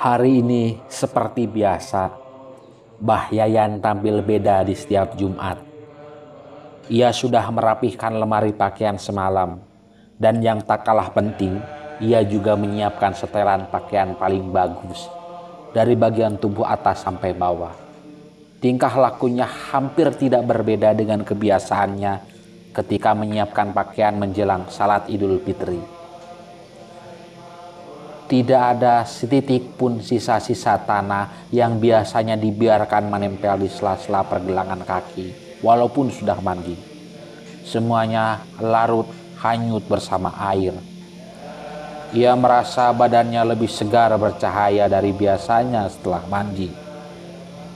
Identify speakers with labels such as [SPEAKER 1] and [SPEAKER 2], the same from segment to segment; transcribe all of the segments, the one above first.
[SPEAKER 1] Hari ini seperti biasa, Mbah Yayan tampil beda di setiap Jumat. Ia sudah merapihkan lemari pakaian semalam, dan yang tak kalah penting, ia juga menyiapkan setelan pakaian paling bagus dari bagian tubuh atas sampai bawah. Tingkah lakunya hampir tidak berbeda dengan kebiasaannya ketika menyiapkan pakaian menjelang salat Idul Fitri tidak ada setitik pun sisa-sisa tanah yang biasanya dibiarkan menempel di sela-sela pergelangan kaki walaupun sudah mandi. Semuanya larut hanyut bersama air. Ia merasa badannya lebih segar bercahaya dari biasanya setelah mandi.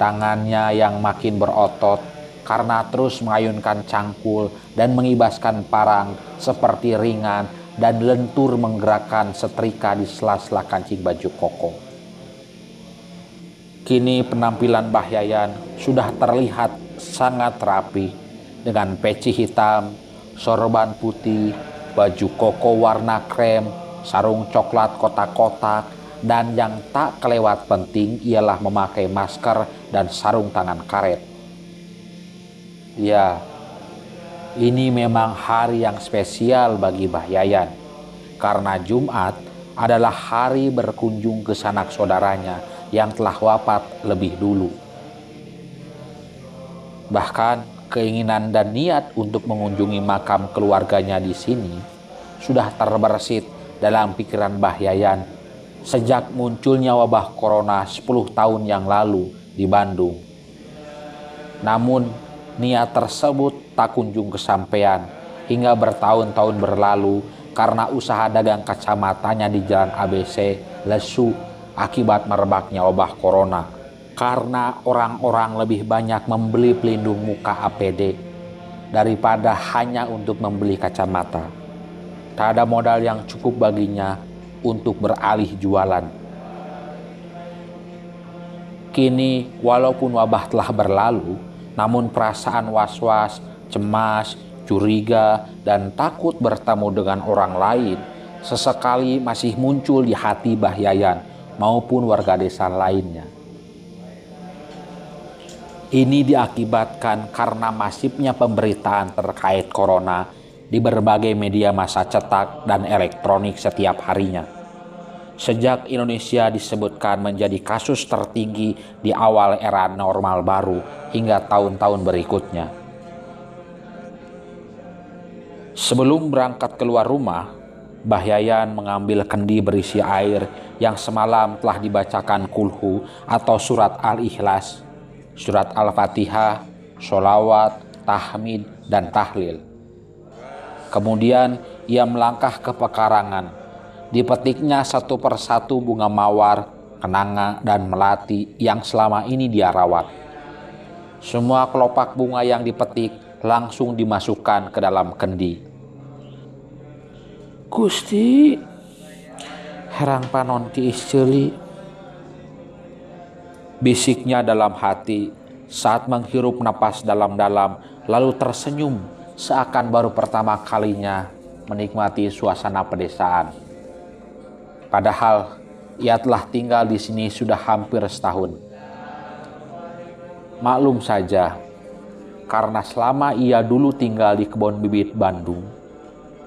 [SPEAKER 1] Tangannya yang makin berotot karena terus mengayunkan cangkul dan mengibaskan parang seperti ringan dan lentur menggerakkan setrika di sela-sela kancing baju koko. Kini penampilan Mbah Yayan sudah terlihat sangat rapi dengan peci hitam, sorban putih, baju koko warna krem, sarung coklat kotak-kotak, dan yang tak kelewat penting ialah memakai masker dan sarung tangan karet. Ya, ini memang hari yang spesial bagi Mbah Yayan, karena Jumat adalah hari berkunjung ke sanak saudaranya yang telah wafat lebih dulu. Bahkan keinginan dan niat untuk mengunjungi makam keluarganya di sini sudah terbersit dalam pikiran Mbah Yayan sejak munculnya wabah corona 10 tahun yang lalu di Bandung. Namun niat tersebut tak kunjung kesampaian hingga bertahun-tahun berlalu karena usaha dagang kacamatanya di jalan ABC lesu akibat merebaknya wabah corona. Karena orang-orang lebih banyak membeli pelindung muka APD daripada hanya untuk membeli kacamata. Tak ada modal yang cukup baginya untuk beralih jualan. Kini, walaupun wabah telah berlalu, namun perasaan was-was cemas, curiga, dan takut bertemu dengan orang lain sesekali masih muncul di hati Bahyayan maupun warga desa lainnya. Ini diakibatkan karena masifnya pemberitaan terkait corona di berbagai media massa cetak dan elektronik setiap harinya. Sejak Indonesia disebutkan menjadi kasus tertinggi di awal era normal baru hingga tahun-tahun berikutnya Sebelum berangkat keluar rumah, Mbah Yayan mengambil kendi berisi air yang semalam telah dibacakan kulhu atau surat Al-Ikhlas, surat Al-Fatihah, sholawat, tahmid, dan tahlil. Kemudian ia melangkah ke pekarangan. Dipetiknya satu persatu bunga mawar, kenanga, dan melati yang selama ini dia rawat. Semua kelopak bunga yang dipetik langsung dimasukkan ke dalam kendi. Gusti herang panon tiis celi bisiknya dalam hati saat menghirup napas dalam-dalam lalu tersenyum seakan baru pertama kalinya menikmati suasana pedesaan. Padahal ia telah tinggal di sini sudah hampir setahun. Maklum saja, karena selama ia dulu tinggal di kebun bibit Bandung,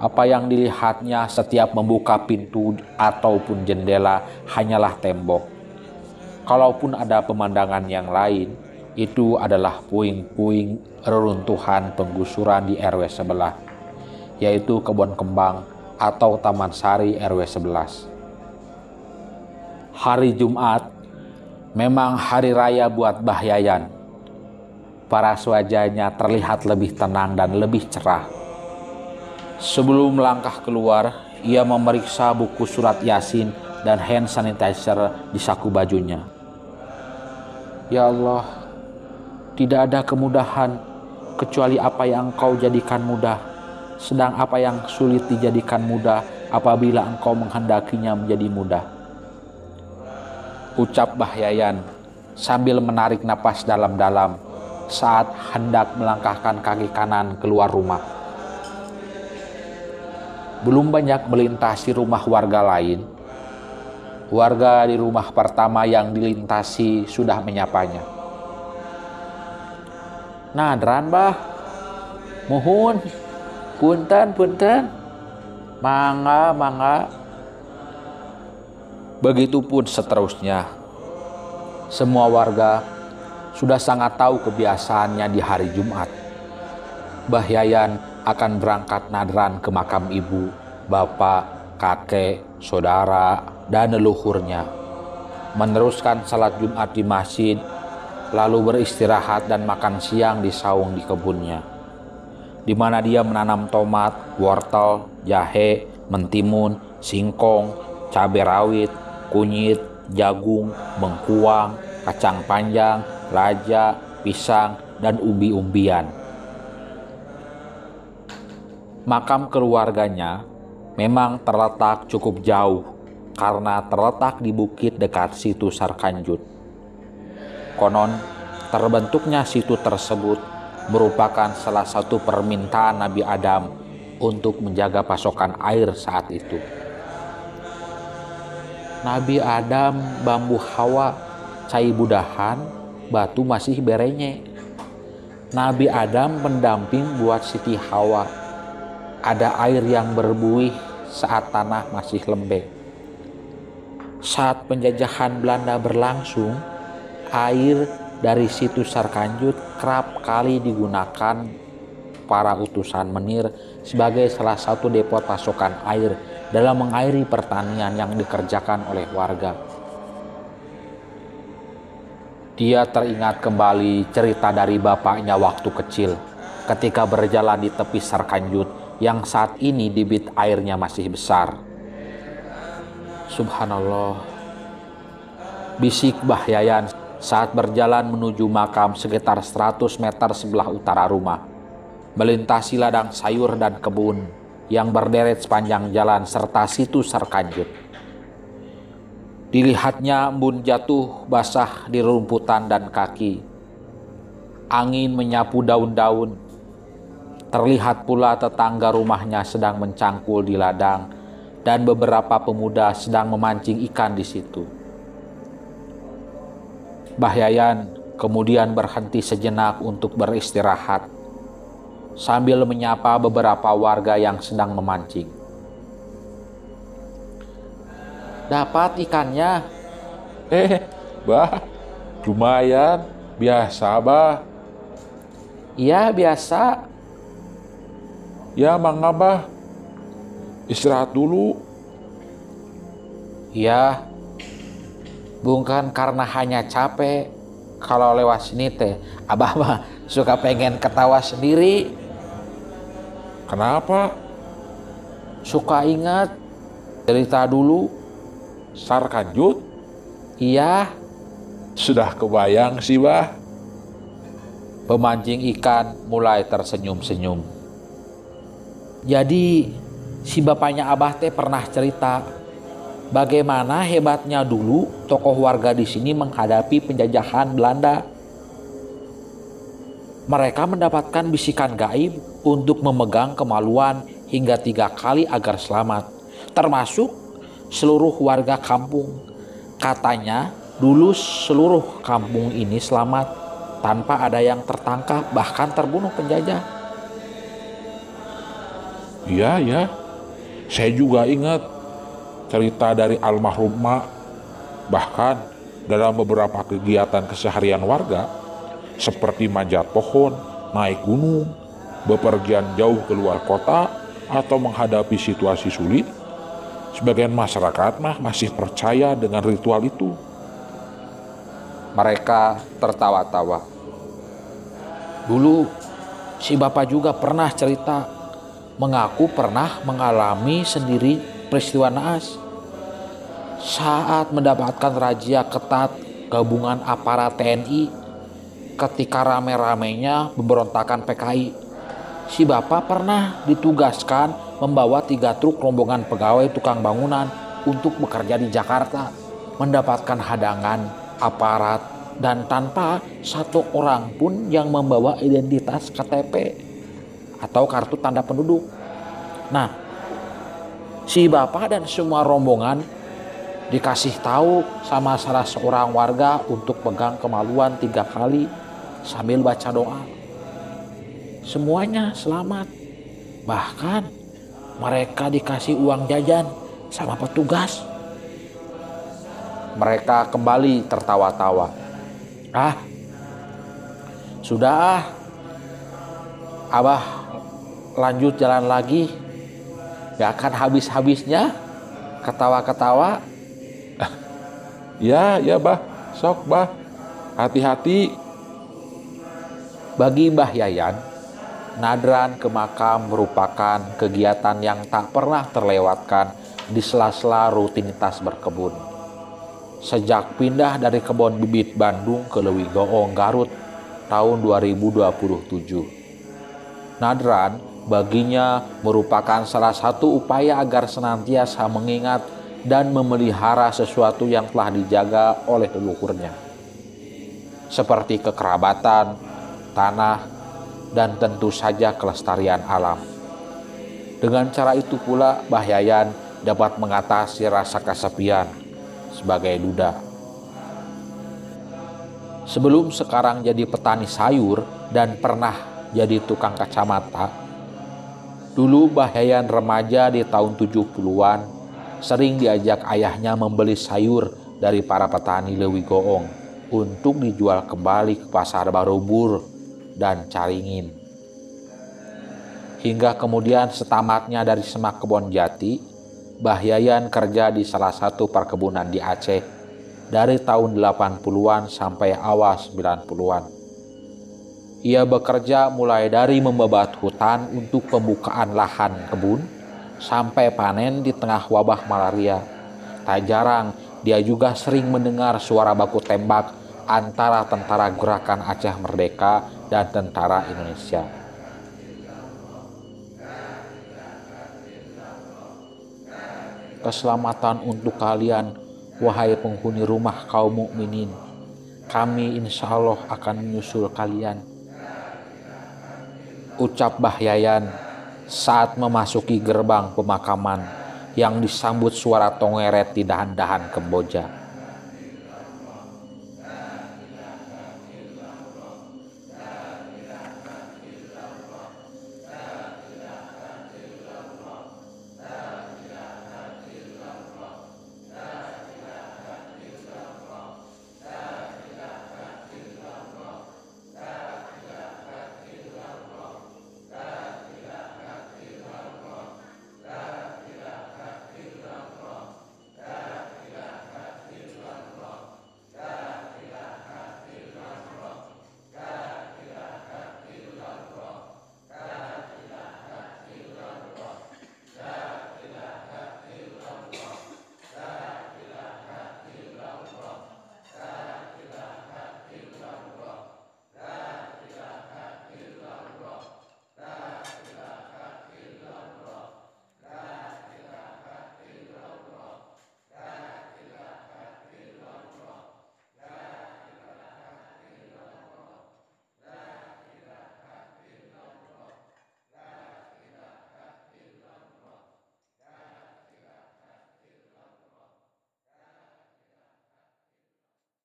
[SPEAKER 1] apa yang dilihatnya setiap membuka pintu ataupun jendela hanyalah tembok. Kalaupun ada pemandangan yang lain, itu adalah puing-puing reruntuhan penggusuran di RW sebelah, yaitu kebun kembang atau Taman Sari RW 11. Hari Jumat memang hari raya buat Bahyayan. Para wajahnya terlihat lebih tenang dan lebih cerah Sebelum melangkah keluar, ia memeriksa buku surat Yasin dan hand sanitizer di saku bajunya. Ya Allah, tidak ada kemudahan kecuali apa yang engkau jadikan mudah. Sedang apa yang sulit dijadikan mudah apabila engkau menghendakinya menjadi mudah. Ucap Bahyayan sambil menarik napas dalam-dalam saat hendak melangkahkan kaki kanan keluar rumah belum banyak melintasi rumah warga lain, Warga di rumah pertama yang dilintasi sudah menyapanya. Nadran bah, mohon, punten, punten, mangga, mangga. Begitupun seterusnya. Semua warga sudah sangat tahu kebiasaannya di hari Jumat. Bahyayan akan berangkat nadran ke makam ibu, bapak, kakek, saudara, dan leluhurnya. Meneruskan salat Jumat di masjid, lalu beristirahat dan makan siang di saung di kebunnya. Di mana dia menanam tomat, wortel, jahe, mentimun, singkong, cabai rawit, kunyit, jagung, bengkuang, kacang panjang, raja, pisang, dan umbi-umbian. Makam keluarganya memang terletak cukup jauh karena terletak di bukit dekat situ Sarkanjut. Konon, terbentuknya situ tersebut merupakan salah satu permintaan Nabi Adam untuk menjaga pasokan air saat itu. Nabi Adam bambu hawa cai budahan batu masih berenye. Nabi Adam pendamping buat Siti Hawa. Ada air yang berbuih saat tanah masih lembek. Saat penjajahan Belanda berlangsung, air dari situs Sarkanjut kerap kali digunakan para utusan menir sebagai salah satu depot pasokan air dalam mengairi pertanian yang dikerjakan oleh warga. Dia teringat kembali cerita dari bapaknya waktu kecil ketika berjalan di tepi Sarkanjut yang saat ini debit airnya masih besar. Subhanallah. Bisik Bahyayan saat berjalan menuju makam sekitar 100 meter sebelah utara rumah. Melintasi ladang sayur dan kebun yang berderet sepanjang jalan serta situs Sarkanjut. Dilihatnya embun jatuh basah di rumputan dan kaki. Angin menyapu daun-daun Terlihat pula tetangga rumahnya sedang mencangkul di ladang dan beberapa pemuda sedang memancing ikan di situ. Bahyayan kemudian berhenti sejenak untuk beristirahat sambil menyapa beberapa warga yang sedang memancing. Dapat ikannya?
[SPEAKER 2] Eh, bah, lumayan, biasa bah.
[SPEAKER 1] Iya biasa,
[SPEAKER 2] Ya Mang Abah, istirahat dulu.
[SPEAKER 1] Ya, bukan karena hanya capek. Kalau lewat sini teh, Abah mah suka pengen ketawa sendiri.
[SPEAKER 2] Kenapa?
[SPEAKER 1] Suka ingat cerita dulu.
[SPEAKER 2] Sarkanjut?
[SPEAKER 1] Iya,
[SPEAKER 2] Sudah kebayang sih, Bah.
[SPEAKER 1] pemancing ikan mulai tersenyum-senyum. Jadi si bapaknya Abah teh pernah cerita bagaimana hebatnya dulu tokoh warga di sini menghadapi penjajahan Belanda. Mereka mendapatkan bisikan gaib untuk memegang kemaluan hingga tiga kali agar selamat, termasuk seluruh warga kampung. Katanya dulu seluruh kampung ini selamat tanpa ada yang tertangkap bahkan terbunuh penjajah.
[SPEAKER 2] Iya, ya. Saya juga ingat cerita dari almarhum Mak. Bahkan dalam beberapa kegiatan keseharian warga, seperti manjat pohon, naik gunung, bepergian jauh keluar kota, atau menghadapi situasi sulit, sebagian masyarakat mah masih percaya dengan ritual itu.
[SPEAKER 1] Mereka tertawa-tawa. Dulu si bapak juga pernah cerita mengaku pernah mengalami sendiri peristiwa naas. Saat mendapatkan razia ketat gabungan aparat TNI ketika rame-ramenya pemberontakan PKI. Si bapak pernah ditugaskan membawa tiga truk rombongan pegawai tukang bangunan untuk bekerja di Jakarta, mendapatkan hadangan aparat dan tanpa satu orang pun yang membawa identitas KTP atau kartu tanda penduduk. Nah, si bapak dan semua rombongan dikasih tahu sama salah seorang warga untuk pegang kemaluan tiga kali sambil baca doa. Semuanya selamat. Bahkan mereka dikasih uang jajan sama petugas. Mereka kembali tertawa-tawa. Ah, sudah ah. Abah lanjut jalan lagi. Gak akan habis-habisnya ketawa-ketawa.
[SPEAKER 2] Ya, ya bah, sok bah, hati-hati.
[SPEAKER 1] Bagi Mbah Yayan, nadran ke makam merupakan kegiatan yang tak pernah terlewatkan di sela-sela rutinitas berkebun. Sejak pindah dari kebun bibit Bandung ke Lewi Goong Garut tahun 2027. Nadran baginya merupakan salah satu upaya agar senantiasa mengingat dan memelihara sesuatu yang telah dijaga oleh leluhurnya. Seperti kekerabatan, tanah, dan tentu saja kelestarian alam. Dengan cara itu pula Bahyayan dapat mengatasi rasa kesepian sebagai duda. Sebelum sekarang jadi petani sayur dan pernah jadi tukang kacamata, dulu Bahyayan remaja di tahun 70-an sering diajak ayahnya membeli sayur dari para petani Lewi Goong untuk dijual kembali ke pasar Barubur dan Caringin. Hingga kemudian setamatnya dari semak kebon jati, Bahyayan kerja di salah satu perkebunan di Aceh dari tahun 80-an sampai awal 90-an. Ia bekerja mulai dari membabat hutan untuk pembukaan lahan kebun sampai panen di tengah wabah malaria. Tak jarang dia juga sering mendengar suara baku tembak antara tentara gerakan Aceh Merdeka dan tentara Indonesia. Keselamatan untuk kalian, wahai penghuni rumah kaum mukminin. Kami insya Allah akan menyusul kalian. Ucap Bahyayan saat memasuki gerbang pemakaman yang disambut suara tongeret di dahan-dahan Kamboja.